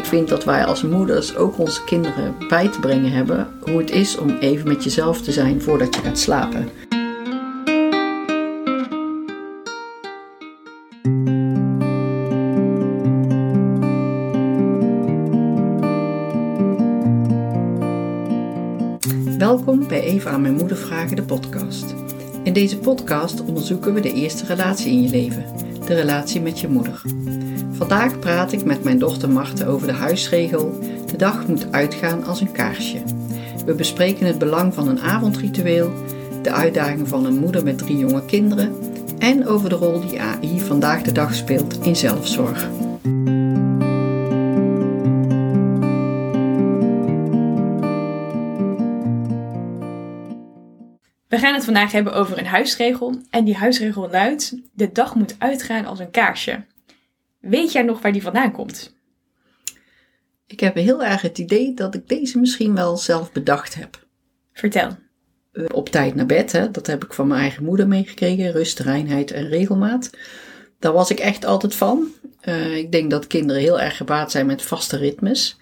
ik vind dat wij als moeders ook onze kinderen bij te brengen hebben hoe het is om even met jezelf te zijn voordat je gaat slapen. Welkom bij Eva aan mijn moeder vragen de podcast. In deze podcast onderzoeken we de eerste relatie in je leven, de relatie met je moeder. Vandaag praat ik met mijn dochter Marten over de huisregel: de dag moet uitgaan als een kaarsje. We bespreken het belang van een avondritueel, de uitdaging van een moeder met drie jonge kinderen en over de rol die AI vandaag de dag speelt in zelfzorg. Gaan het vandaag hebben over een huisregel. En die huisregel luidt: de dag moet uitgaan als een kaarsje. Weet jij nog waar die vandaan komt? Ik heb heel erg het idee dat ik deze misschien wel zelf bedacht heb. Vertel. Eh, op tijd naar bed, hè? dat heb ik van mijn eigen moeder meegekregen. Rust, reinheid en regelmaat. Daar was ik echt altijd van. Uh, ik denk dat kinderen heel erg gebaat zijn met vaste ritmes.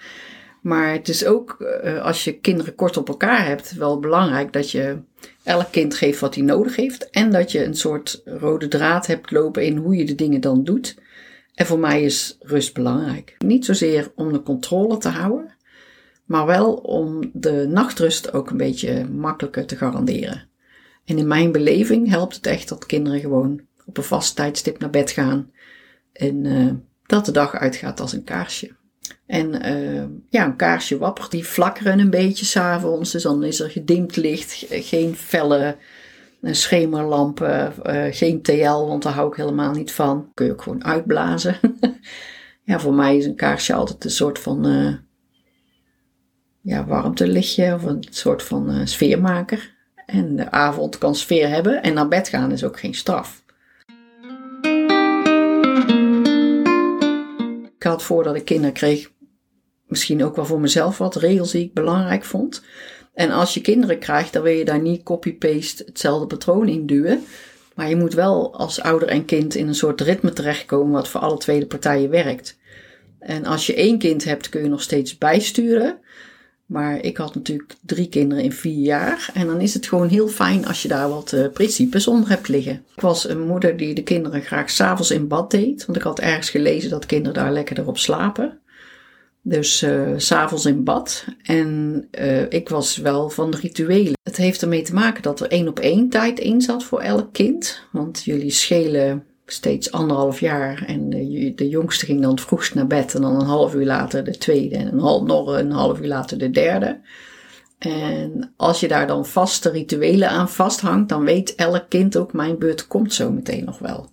Maar het is ook, uh, als je kinderen kort op elkaar hebt, wel belangrijk dat je elk kind geeft wat hij nodig heeft. En dat je een soort rode draad hebt lopen in hoe je de dingen dan doet. En voor mij is rust belangrijk. Niet zozeer om de controle te houden, maar wel om de nachtrust ook een beetje makkelijker te garanderen. En in mijn beleving helpt het echt dat kinderen gewoon op een vast tijdstip naar bed gaan en uh, dat de dag uitgaat als een kaarsje. En uh, ja, een kaarsje wappert, die flakkeren een beetje s'avonds. Dus dan is er gedimd licht, geen felle schemerlampen, uh, geen TL, want daar hou ik helemaal niet van. Kun je ook gewoon uitblazen. ja, voor mij is een kaarsje altijd een soort van uh, ja, warmtelichtje of een soort van sfeermaker. En de avond kan sfeer hebben en naar bed gaan is ook geen straf. Ik had voordat ik kinderen kreeg, misschien ook wel voor mezelf wat regels die ik belangrijk vond. En als je kinderen krijgt, dan wil je daar niet copy-paste hetzelfde patroon in duwen. Maar je moet wel als ouder en kind in een soort ritme terechtkomen wat voor alle tweede partijen werkt. En als je één kind hebt, kun je nog steeds bijsturen. Maar ik had natuurlijk drie kinderen in vier jaar. En dan is het gewoon heel fijn als je daar wat uh, principes onder hebt liggen. Ik was een moeder die de kinderen graag s'avonds in bad deed. Want ik had ergens gelezen dat kinderen daar lekkerder op slapen. Dus uh, s'avonds in bad. En uh, ik was wel van de rituelen. Het heeft ermee te maken dat er één op één tijd in zat voor elk kind. Want jullie schelen steeds anderhalf jaar. En de, de, jongste ging dan het vroegst naar bed. En dan een half uur later de tweede. En een half, nog een half uur later de derde. En als je daar dan vaste rituelen aan vasthangt, dan weet elk kind ook, mijn beurt komt zo meteen nog wel.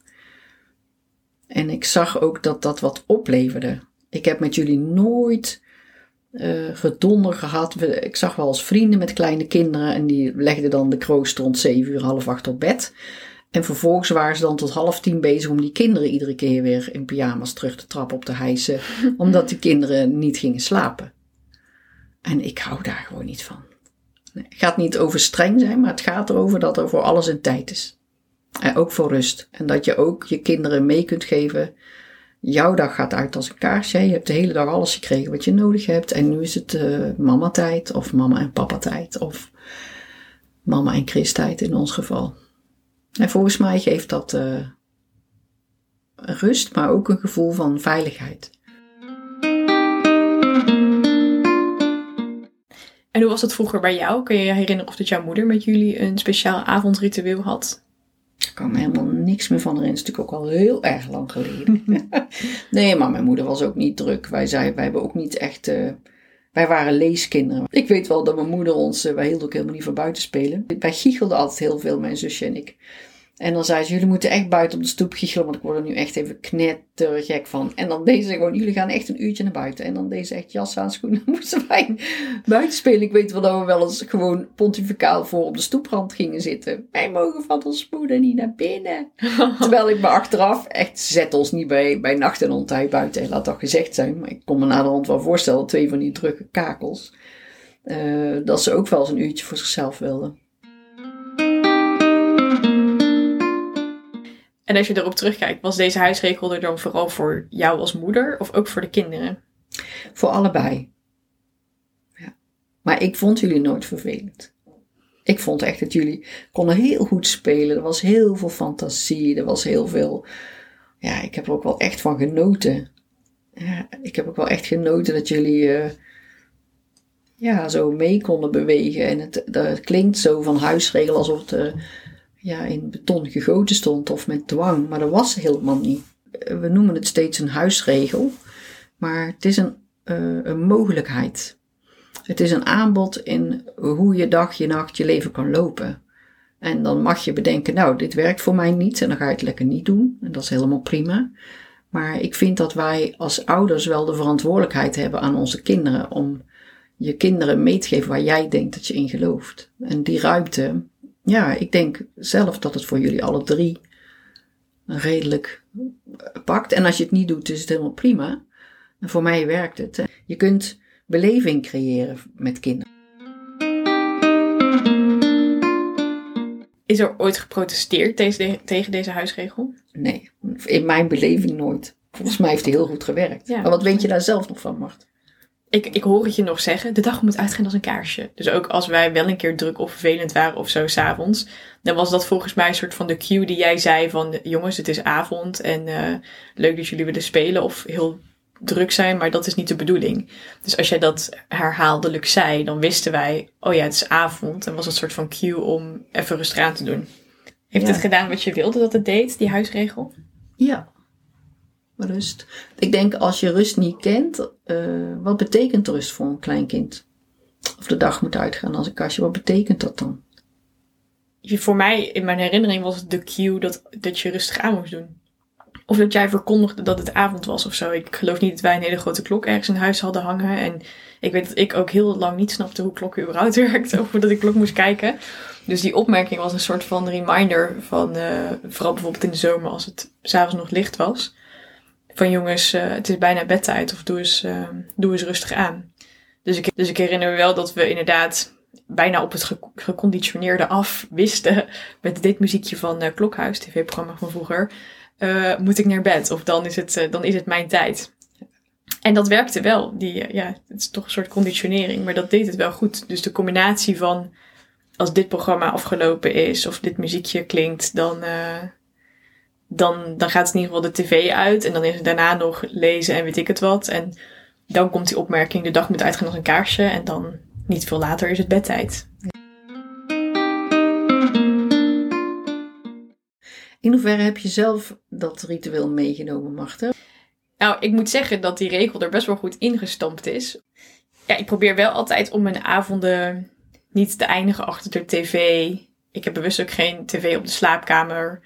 En ik zag ook dat dat wat opleverde. Ik heb met jullie nooit uh, gedonder gehad. Ik zag wel eens vrienden met kleine kinderen en die legden dan de kroost rond 7 uur, half acht op bed. En vervolgens waren ze dan tot half tien bezig om die kinderen iedere keer weer in pyjama's terug te trappen op te hijsen, omdat die kinderen niet gingen slapen. En ik hou daar gewoon niet van. Nee, het gaat niet over streng zijn, maar het gaat erover dat er voor alles een tijd is. En ook voor rust. En dat je ook je kinderen mee kunt geven Jouw dag gaat uit als een kaarsje. Je hebt de hele dag alles gekregen wat je nodig hebt. En nu is het uh, mama tijd of mama en papa tijd. Of mama en Chris tijd in ons geval. En volgens mij geeft dat uh, rust, maar ook een gevoel van veiligheid. En hoe was het vroeger bij jou? Kun je je herinneren of dat jouw moeder met jullie een speciaal avondritueel had? Ik kan me helemaal niks meer van herinneren. Het is natuurlijk ook al heel erg lang geleden. nee, maar mijn moeder was ook niet druk. Wij, zei, wij hebben ook niet echt... Uh, wij waren leeskinderen. Ik weet wel dat mijn moeder ons... Uh, wij hielden ook helemaal niet van buiten spelen. Wij giechelden altijd heel veel, mijn zusje en ik. En dan zei ze, jullie moeten echt buiten op de stoep giechelen, want ik word er nu echt even knettergek van. En dan deze gewoon, jullie gaan echt een uurtje naar buiten. En dan deze echt jas aan, schoenen. Dan moesten wij buiten spelen. Ik weet wel dat we wel eens gewoon pontificaal voor op de stoeprand gingen zitten. Wij mogen van ons moeder niet naar binnen. Terwijl ik me achteraf, echt zet ons niet bij, bij nacht en ontij buiten. En laat dat gezegd zijn. Maar ik kon me naderhand wel voorstellen, twee van die drukke kakels. Uh, dat ze ook wel eens een uurtje voor zichzelf wilden. En als je erop terugkijkt, was deze huisregel er dan vooral voor jou als moeder of ook voor de kinderen? Voor allebei. Ja. Maar ik vond jullie nooit vervelend. Ik vond echt dat jullie konden heel goed spelen. Er was heel veel fantasie. Er was heel veel. Ja, ik heb er ook wel echt van genoten. Ja, ik heb ook wel echt genoten dat jullie. Uh, ja, zo mee konden bewegen. En het, dat klinkt zo van huisregel alsof het uh, ja, in beton gegoten stond of met dwang. Maar dat was helemaal niet. We noemen het steeds een huisregel. Maar het is een, uh, een mogelijkheid. Het is een aanbod in hoe je dag, je nacht, je leven kan lopen. En dan mag je bedenken, nou, dit werkt voor mij niet en dan ga je het lekker niet doen. En dat is helemaal prima. Maar ik vind dat wij als ouders wel de verantwoordelijkheid hebben aan onze kinderen om je kinderen mee te geven waar jij denkt dat je in gelooft. En die ruimte, ja, ik denk zelf dat het voor jullie alle drie redelijk pakt. En als je het niet doet, is het helemaal prima. En voor mij werkt het. Je kunt beleving creëren met kinderen. Is er ooit geprotesteerd tegen deze huisregel? Nee, in mijn beleving nooit. Volgens mij heeft hij heel goed gewerkt. Maar wat weet je daar zelf nog van, Mart? Ik, ik hoor het je nog zeggen, de dag moet uitgaan als een kaarsje. Dus ook als wij wel een keer druk of vervelend waren of zo s'avonds, dan was dat volgens mij een soort van de cue die jij zei van jongens, het is avond en uh, leuk dat jullie willen spelen of heel druk zijn, maar dat is niet de bedoeling. Dus als jij dat herhaaldelijk zei, dan wisten wij, oh ja, het is avond. En was het een soort van cue om even rustig aan te doen. Heeft het gedaan wat je wilde dat het deed, die huisregel? Ja, rust. Ik denk als je rust niet kent, uh, wat betekent rust voor een klein kind? Of de dag moet uitgaan als een kastje, wat betekent dat dan? Voor mij, in mijn herinnering, was het de cue dat, dat je rustig aan moest doen. Of dat jij verkondigde dat het avond was of zo. Ik geloof niet dat wij een hele grote klok ergens in huis hadden hangen. En ik weet dat ik ook heel lang niet snapte hoe klokken überhaupt werkte. Of dat ik klok moest kijken. Dus die opmerking was een soort van reminder van, uh, vooral bijvoorbeeld in de zomer als het s'avonds nog licht was. Van jongens, uh, het is bijna bedtijd of doe eens, uh, doe eens rustig aan. Dus ik, dus ik herinner me wel dat we inderdaad bijna op het geconditioneerde af wisten. Met dit muziekje van Klokhuis, tv-programma van vroeger uh, moet ik naar bed. Of dan is het, uh, dan is het mijn tijd. En dat werkte wel. Die, uh, ja, het is toch een soort conditionering, maar dat deed het wel goed. Dus de combinatie van als dit programma afgelopen is of dit muziekje klinkt, dan, dan, dan gaat het in ieder geval de tv uit. En dan is het daarna nog lezen en weet ik het wat. En dan komt die opmerking, de dag moet uitgaan als een kaarsje. En dan niet veel later is het bedtijd. In hoeverre heb je zelf dat ritueel meegenomen, Marten? Nou, ik moet zeggen dat die regel er best wel goed ingestampt is. Ja, ik probeer wel altijd om mijn avonden niet te eindigen achter de tv. Ik heb bewust ook geen tv op de slaapkamer.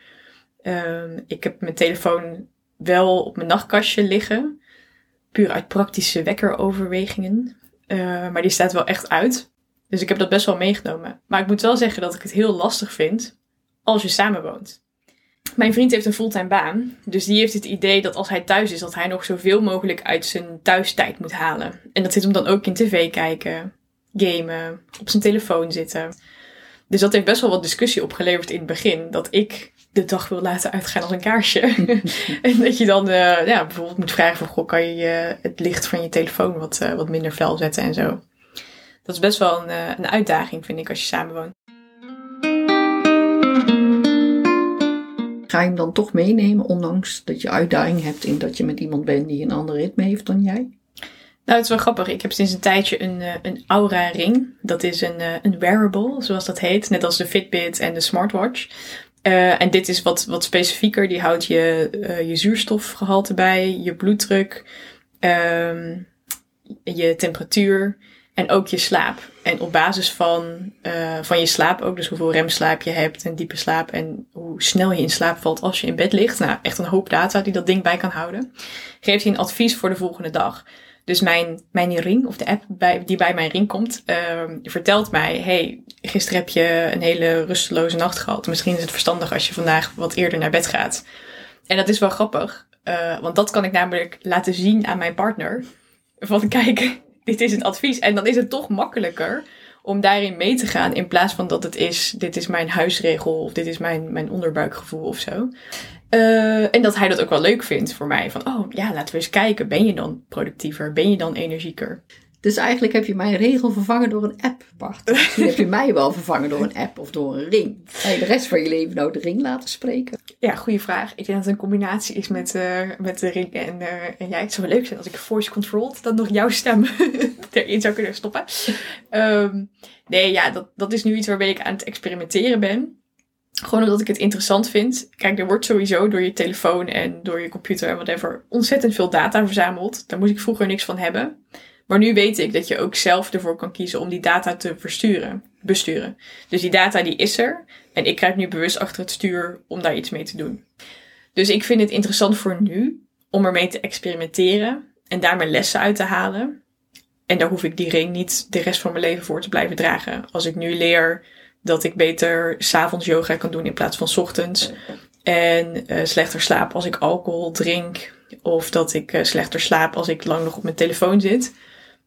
Um, ik heb mijn telefoon wel op mijn nachtkastje liggen. Puur uit praktische wekkeroverwegingen. Uh, maar die staat wel echt uit. Dus ik heb dat best wel meegenomen. Maar ik moet wel zeggen dat ik het heel lastig vind als je samenwoont. Mijn vriend heeft een fulltime baan. Dus die heeft het idee dat als hij thuis is, dat hij nog zoveel mogelijk uit zijn thuistijd moet halen. En dat zit hem dan ook in tv kijken, gamen, op zijn telefoon zitten. Dus dat heeft best wel wat discussie opgeleverd in het begin. Dat ik de dag wil laten uitgaan als een kaarsje. en dat je dan uh, ja, bijvoorbeeld moet vragen van... Goh, kan je uh, het licht van je telefoon wat, uh, wat minder fel zetten en zo. Dat is best wel een, een uitdaging, vind ik, als je samenwoont. Ga je hem dan toch meenemen, ondanks dat je uitdaging hebt in dat je met iemand bent die een ander ritme heeft dan jij? Nou, het is wel grappig. Ik heb sinds een tijdje een, eh, een Aura ring. Dat is een, eh, een wearable, zoals dat heet. Net als de Fitbit en de smartwatch. Uh, en dit is wat, wat specifieker. Die houdt je, uh, je zuurstofgehalte bij, je bloeddruk, um, je temperatuur en ook je slaap. En op basis van, uh, van je slaap ook, dus hoeveel remslaap je hebt en diepe slaap en hoe snel je in slaap valt als je in bed ligt. Nou, echt een hoop data die dat ding bij kan houden. Geeft hij een advies voor de volgende dag. Dus mijn, mijn ring, of de app die bij mijn ring komt, uh, vertelt mij: hey, gisteren heb je een hele rusteloze nacht gehad. Misschien is het verstandig als je vandaag wat eerder naar bed gaat. En dat is wel grappig, uh, want dat kan ik namelijk laten zien aan mijn partner. Van kijk, dit is een advies. En dan is het toch makkelijker om daarin mee te gaan in plaats van dat het is, dit is mijn huisregel of dit is mijn, mijn onderbuikgevoel of zo. Uh, en dat hij dat ook wel leuk vindt voor mij. Van, oh ja, laten we eens kijken. Ben je dan productiever? Ben je dan energieker? Dus eigenlijk heb je mijn regel vervangen door een app, Bart. Misschien heb je mij wel vervangen door een app of door een ring. Ga je de rest van je leven nou de ring laten spreken? Ja, goede vraag. Ik denk dat het een combinatie is met, uh, met de ring en, uh, en jij. Het zou wel leuk zijn als ik voice controlled dan nog jouw stem erin zou kunnen stoppen. Um, nee, ja, dat, dat is nu iets waarbij ik aan het experimenteren ben. Gewoon omdat ik het interessant vind. Kijk, er wordt sowieso door je telefoon en door je computer en whatever ontzettend veel data verzameld. Daar moest ik vroeger niks van hebben. Maar nu weet ik dat je ook zelf ervoor kan kiezen om die data te versturen, besturen. Dus die data die is er. En ik krijg nu bewust achter het stuur om daar iets mee te doen. Dus ik vind het interessant voor nu om ermee te experimenteren en daar mijn lessen uit te halen. En daar hoef ik die ring niet de rest van mijn leven voor te blijven dragen. Als ik nu leer dat ik beter s'avonds yoga kan doen in plaats van s ochtends. En uh, slechter slaap als ik alcohol drink. Of dat ik uh, slechter slaap als ik lang nog op mijn telefoon zit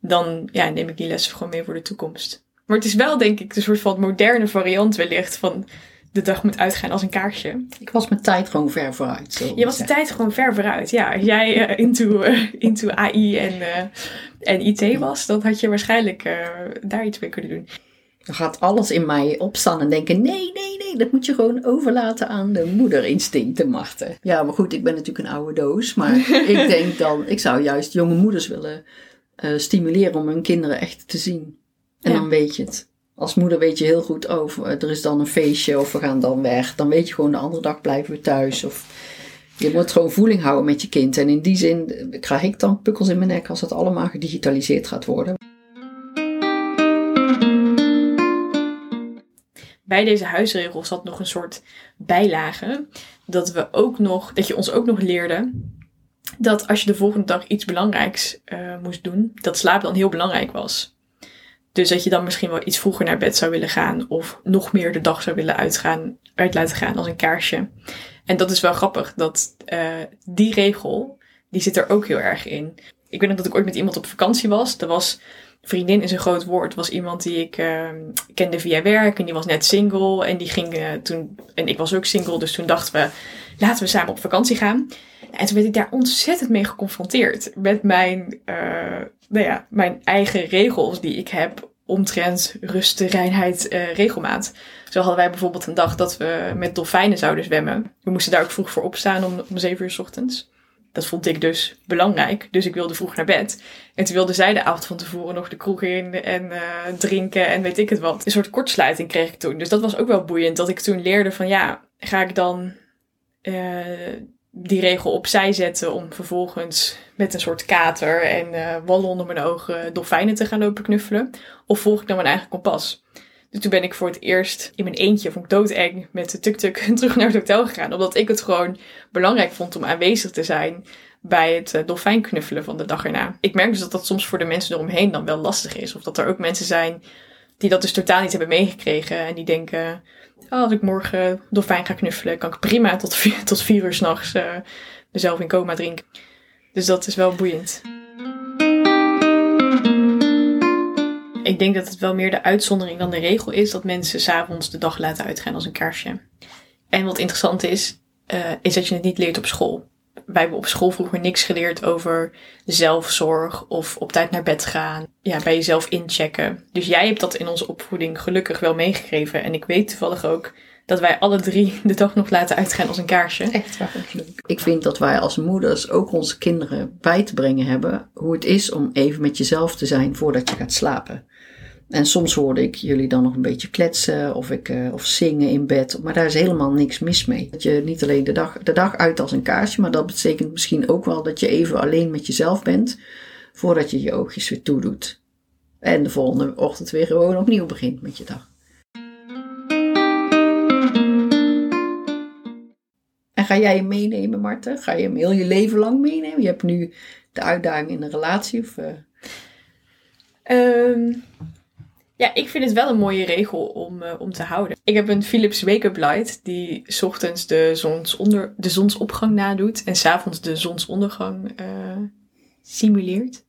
dan ja, neem ik die lessen gewoon mee voor de toekomst. Maar het is wel, denk ik, een soort van moderne variant wellicht van de dag moet uitgaan als een kaarsje. Ik was mijn tijd gewoon ver vooruit. Zo je was de tijd gewoon ver vooruit, ja. Als jij uh, into, uh, into AI en, uh, en IT was, dan had je waarschijnlijk daar iets mee kunnen doen. Dan gaat alles in mij opstaan en denken: nee, nee, nee, dat moet je gewoon overlaten aan de moederinstincten, Marten. Ja, maar goed, ik ben natuurlijk een oude doos. Maar ik denk dan, ik zou juist jonge moeders willen uh, stimuleren om hun kinderen echt te zien. En dan weet je het. Als moeder weet je heel goed, oh, er is dan een feestje of we gaan dan weg. Dan weet je gewoon de andere dag blijven we thuis. Of je moet gewoon voeling houden met je kind. En in die zin krijg ik dan pukkels in mijn nek als het allemaal gedigitaliseerd gaat worden. Bij deze huisregels zat nog een soort bijlage. Dat we ook nog, dat je ons ook nog leerde dat als je de volgende dag iets belangrijks uh, moest doen, dat slaap dan heel belangrijk was. Dus dat je dan misschien wel iets vroeger naar bed zou willen gaan of nog meer de dag zou willen uitgaan, uit laten gaan als een kaarsje. En dat is wel grappig, dat uh, die regel, die zit er ook heel erg in. Ik weet nog dat ik ooit met iemand op vakantie was. Er was vriendin is een groot woord. was iemand die ik uh, kende via werk en die was net single. En die ging uh, toen, en ik was ook single, dus toen dachten we, laten we samen op vakantie gaan. En toen werd ik daar ontzettend mee geconfronteerd. Met mijn, uh, nou ja, mijn eigen regels die ik heb omtrent rust, reinheid, uh, regelmaat. Zo hadden wij bijvoorbeeld een dag dat we met dolfijnen zouden zwemmen. We moesten daar ook vroeg voor opstaan om, om 7 uur s ochtends. Dat vond ik dus belangrijk. Dus ik wilde vroeg naar bed. En toen wilde zij de avond van tevoren nog de kroeg in en uh, drinken en weet ik het wat. Een soort kortsluiting kreeg ik toen. Dus dat was ook wel boeiend. Dat ik toen leerde van ja, ga ik dan die regel opzij zetten om vervolgens met een soort kater en uh, wallen onder mijn ogen dolfijnen te gaan lopen knuffelen? Of volg ik dan mijn eigen kompas? Dus toen ben ik voor het eerst in mijn eentje, vond ik doodeng, met de tuk-tuk terug naar het hotel gegaan. Omdat ik het gewoon belangrijk vond om aanwezig te zijn bij het uh, dolfijnknuffelen van de dag erna. Ik merk dus dat dat soms voor de mensen eromheen dan wel lastig is. Of dat er ook mensen zijn die dat dus totaal niet hebben meegekregen. En die denken, oh, als ik morgen dolfijn ga knuffelen, kan ik prima tot vier, tot vier uur s'nachts uh, mezelf in coma drinken. Dus dat is wel boeiend. Ik denk dat het wel meer de uitzondering dan de regel is dat mensen s'avonds de dag laten uitgaan als een kaarsje. En wat interessant is, uh, is dat je het niet leert op school wij hebben op school vroeger niks geleerd over zelfzorg of op tijd naar bed gaan. Ja, bij jezelf inchecken. Dus jij hebt dat in onze opvoeding gelukkig wel meegegeven. En ik weet toevallig ook dat wij alle drie de dag nog laten uitgaan als een kaarsje. Echt waar. Ik vind dat wij als moeders ook onze kinderen bij te brengen hebben hoe het is om even met jezelf te zijn voordat je gaat slapen. En soms hoorde ik jullie dan nog een beetje kletsen of, ik, uh, of zingen in bed. Maar daar is helemaal niks mis mee. Dat je niet alleen de dag, de dag uit als een kaarsje, maar dat betekent misschien ook wel dat je even alleen met jezelf bent voordat je je oogjes weer toedoet. En de volgende ochtend weer gewoon opnieuw begint met je dag. En ga jij hem meenemen, Marten? Ga je hem heel je leven lang meenemen? Je hebt nu de uitdaging in een relatie of... Uh... Um ja, ik vind het wel een mooie regel om, uh, om te houden. Ik heb een Philips Wake-up Light die ochtends de, zonsonder, de zonsopgang nadoet en s'avonds de zonsondergang uh, simuleert.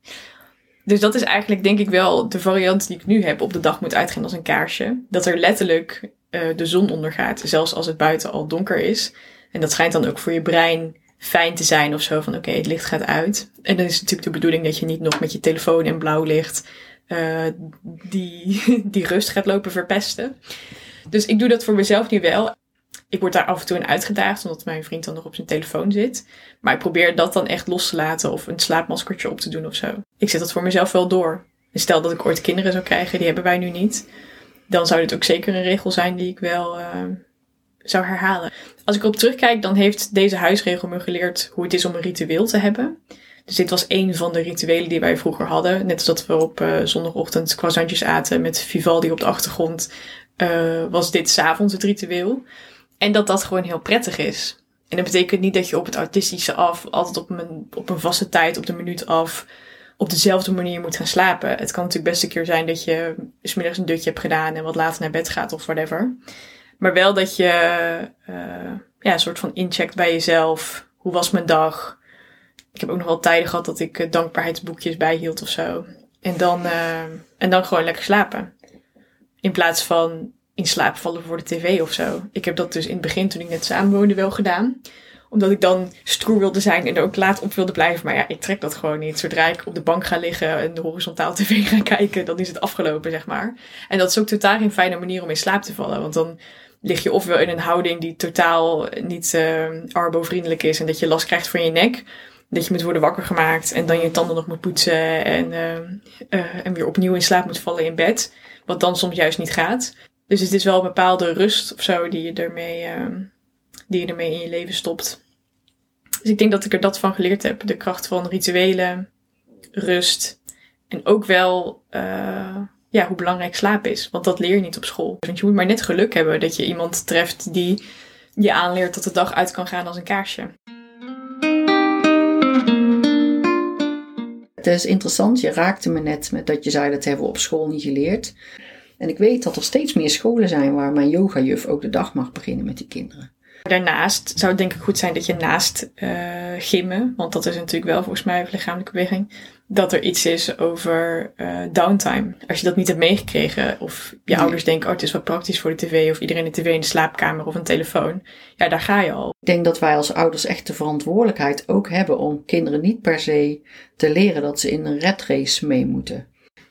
Dus dat is eigenlijk denk ik wel de variant die ik nu heb op de dag moet uitgaan als een kaarsje. Dat er letterlijk uh, de zon ondergaat, zelfs als het buiten al donker is. En dat schijnt dan ook voor je brein fijn te zijn of zo. Van oké, het licht gaat uit. En dan is het natuurlijk de bedoeling dat je niet nog met je telefoon in blauw licht uh, die, die rust gaat lopen verpesten. Dus ik doe dat voor mezelf nu wel. Ik word daar af en toe in uitgedaagd, omdat mijn vriend dan nog op zijn telefoon zit. Maar ik probeer dat dan echt los te laten of een slaapmaskertje op te doen of zo. Ik zet dat voor mezelf wel door. En stel dat ik ooit kinderen zou krijgen, die hebben wij nu niet. Dan zou dit ook zeker een regel zijn die ik wel uh, zou herhalen. Als ik erop terugkijk, dan heeft deze huisregel me geleerd hoe het is om een ritueel te hebben. Dus dit was een van de rituelen die wij vroeger hadden. Net als dat we op uh, zondagochtend croissantjes aten met Vivaldi op de achtergrond. Uh, was dit s'avonds het ritueel. En dat dat gewoon heel prettig is. En dat betekent niet dat je op het autistische af, altijd op een, op een vaste tijd, op de minuut af, op dezelfde manier moet gaan slapen. Het kan natuurlijk best een keer zijn dat je smiddags een dutje hebt gedaan en wat later naar bed gaat of whatever. Maar wel dat je uh, ja, een soort van incheckt bij jezelf. Hoe was mijn dag? Ik heb ook nog wel tijden gehad dat ik dankbaarheidsboekjes bijhield of zo. En dan, uh, en dan gewoon lekker slapen. In plaats van in slaap vallen voor de tv of zo. Ik heb dat dus in het begin, toen ik net samenwoonde, wel gedaan. Omdat ik dan stoer wilde zijn en er ook laat op wilde blijven. Maar ja, ik trek dat gewoon niet. Zodra ik op de bank ga liggen en de horizontaal tv ga kijken, dan is het afgelopen, zeg maar. En dat is ook totaal geen fijne manier om in slaap te vallen. Want dan lig je ofwel in een houding die totaal niet uh, arbo-vriendelijk is en dat je last krijgt van je nek. Dat je moet worden wakker gemaakt en dan je tanden nog moet poetsen en, uh, uh, en weer opnieuw in slaap moet vallen in bed. Wat dan soms juist niet gaat. Dus het is wel een bepaalde rust of zo die je ermee, uh, die je ermee in je leven stopt. Dus ik denk dat ik er dat van geleerd heb. De kracht van rituelen, rust. En ook wel ja, hoe belangrijk slaap is. Want dat leer je niet op school. Want je moet maar net geluk hebben dat je iemand treft die je aanleert dat de dag uit kan gaan als een kaarsje. Het is interessant, je raakte me net met dat je zei dat hebben we op school niet geleerd. En ik weet dat er steeds meer scholen zijn waar mijn yogajuf ook de dag mag beginnen met die kinderen. Daarnaast zou het denk ik goed zijn dat je naast uh, gimmen, want dat is natuurlijk wel volgens mij lichamelijke beweging, dat er iets is over uh, downtime. Als je dat niet hebt meegekregen, of je ouders denken, oh het is wat praktisch voor de tv, of iedereen een tv in de slaapkamer of een telefoon, ja daar ga je al. Ik denk dat wij als ouders echt de verantwoordelijkheid ook hebben om kinderen niet per se te leren dat ze in een red race mee moeten.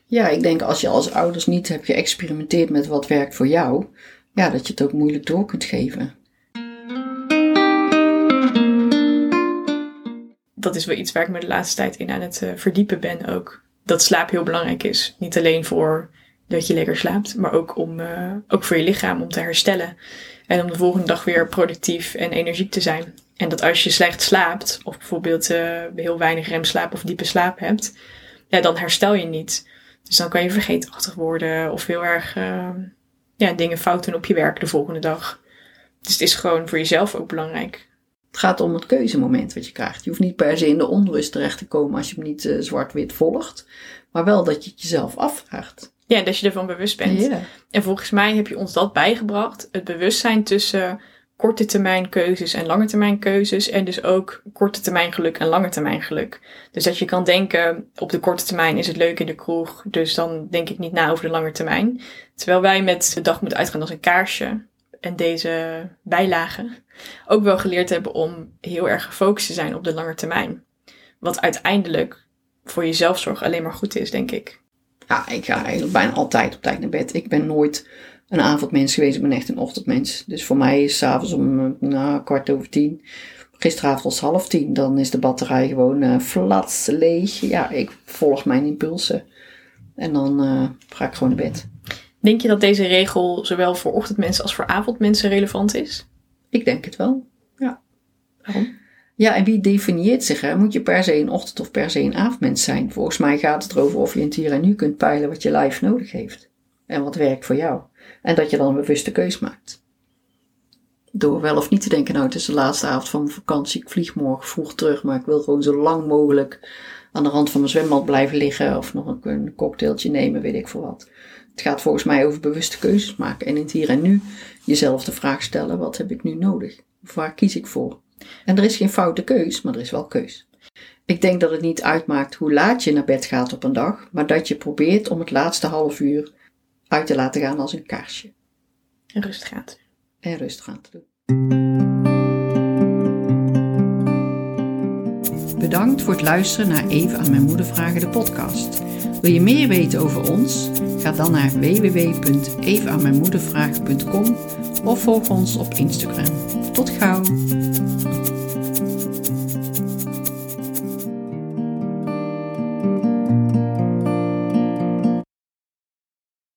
Ja, ik denk als je als ouders niet hebt geëxperimenteerd met wat werkt voor jou, ja, dat je het ook moeilijk door kunt geven. Dat is wel iets waar ik me de laatste tijd in aan het uh, verdiepen ben ook. Dat slaap heel belangrijk is. Niet alleen voor dat je lekker slaapt, maar ook, om, uh, ook voor je lichaam om te herstellen. En om de volgende dag weer productief en energiek te zijn. En dat als je slecht slaapt, of bijvoorbeeld uh, heel weinig remslaap of diepe slaap hebt, ja, dan herstel je niet. Dus dan kan je vergeetachtig worden of heel erg ja, dingen fout doen op je werk de volgende dag. Dus het is gewoon voor jezelf ook belangrijk. Het gaat om het keuzemoment wat je krijgt. Je hoeft niet per se in de onrust terecht te komen als je hem niet uh, zwart-wit volgt. Maar wel dat je het jezelf afvraagt. Ja, dat je ervan bewust bent. Ja. En volgens mij heb je ons dat bijgebracht. Het bewustzijn tussen korte termijn keuzes en lange termijn keuzes. En dus ook korte termijn geluk en lange termijn geluk. Dus dat je kan denken, op de korte termijn is het leuk in de kroeg. Dus dan denk ik niet na over de lange termijn. Terwijl wij met de dag moeten uitgaan als een kaarsje. En deze bijlagen ook wel geleerd hebben om heel erg gefocust te zijn op de lange termijn. Wat uiteindelijk voor je zelfzorg alleen maar goed is, denk ik. Ja, ik ga eigenlijk bijna altijd op tijd naar bed. Ik ben nooit een avondmens geweest. Ik ben echt een ochtendmens. Dus voor mij is s'avonds om nou, kwart over tien. Gisteravond was half tien. Dan is de batterij gewoon uh, flats, leeg. Ja, ik volg mijn impulsen. En dan uh, ga ik gewoon naar bed. Denk je dat deze regel zowel voor ochtendmensen als voor avondmensen relevant is? Ik denk het wel. Ja. Waarom? Ja, en wie definieert zich? Hè? Moet je per se een ochtend- of per se een avondmens zijn? Volgens mij gaat het erover of je in het hier en nu kunt peilen wat je lijf nodig heeft. En wat werkt voor jou. En dat je dan een bewuste keus maakt. Door wel of niet te denken, nou het is de laatste avond van mijn vakantie, ik vlieg morgen vroeg terug, maar ik wil gewoon zo lang mogelijk aan de rand van mijn zwembad blijven liggen of nog een cocktailtje nemen, weet ik veel wat. Het gaat volgens mij over bewuste keuzes maken en in het hier en nu jezelf de vraag stellen, wat heb ik nu nodig? Of waar kies ik voor? En er is geen foute keus, maar er is wel keus. Ik denk dat het niet uitmaakt hoe laat je naar bed gaat op een dag, maar dat je probeert om het laatste half uur uit te laten gaan als een kaarsje. En rustig gaat. En rustig aan te doen. Bedankt voor het luisteren naar Even aan mijn moeder vragen de podcast. Wil je meer weten over ons? Ga dan naar www.evenaanmijnmoedervragen.com of volg ons op Instagram. Tot gauw!